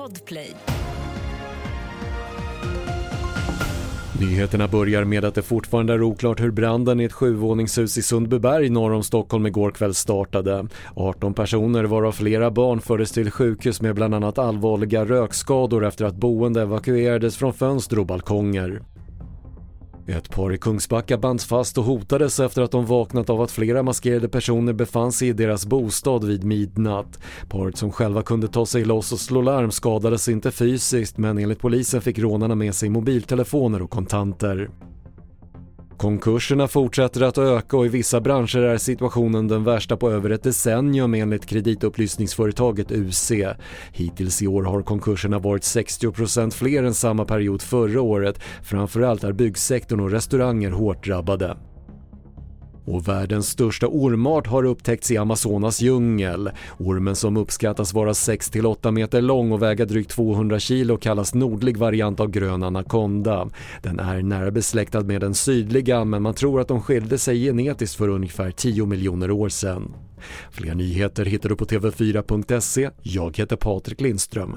Podplay. Nyheterna börjar med att det fortfarande är oklart hur branden i ett sjuvåningshus i Sundbyberg norr om Stockholm igår kväll startade. 18 personer varav flera barn fördes till sjukhus med bland annat allvarliga rökskador efter att boende evakuerades från fönster och balkonger. Ett par i Kungsbacka bands fast och hotades efter att de vaknat av att flera maskerade personer befann sig i deras bostad vid midnatt. Paret som själva kunde ta sig loss och slå larm skadades inte fysiskt men enligt polisen fick rånarna med sig mobiltelefoner och kontanter. Konkurserna fortsätter att öka och i vissa branscher är situationen den värsta på över ett decennium enligt kreditupplysningsföretaget UC. Hittills i år har konkurserna varit 60% fler än samma period förra året. Framförallt är byggsektorn och restauranger hårt drabbade. Och världens största ormart har upptäckts i Amazonas djungel. Ormen som uppskattas vara 6-8 meter lång och väga drygt 200 kilo kallas nordlig variant av grön anakonda. Den är nära besläktad med den sydliga men man tror att de skilde sig genetiskt för ungefär 10 miljoner år sedan. Fler nyheter hittar du på TV4.se. Jag heter Patrik Lindström.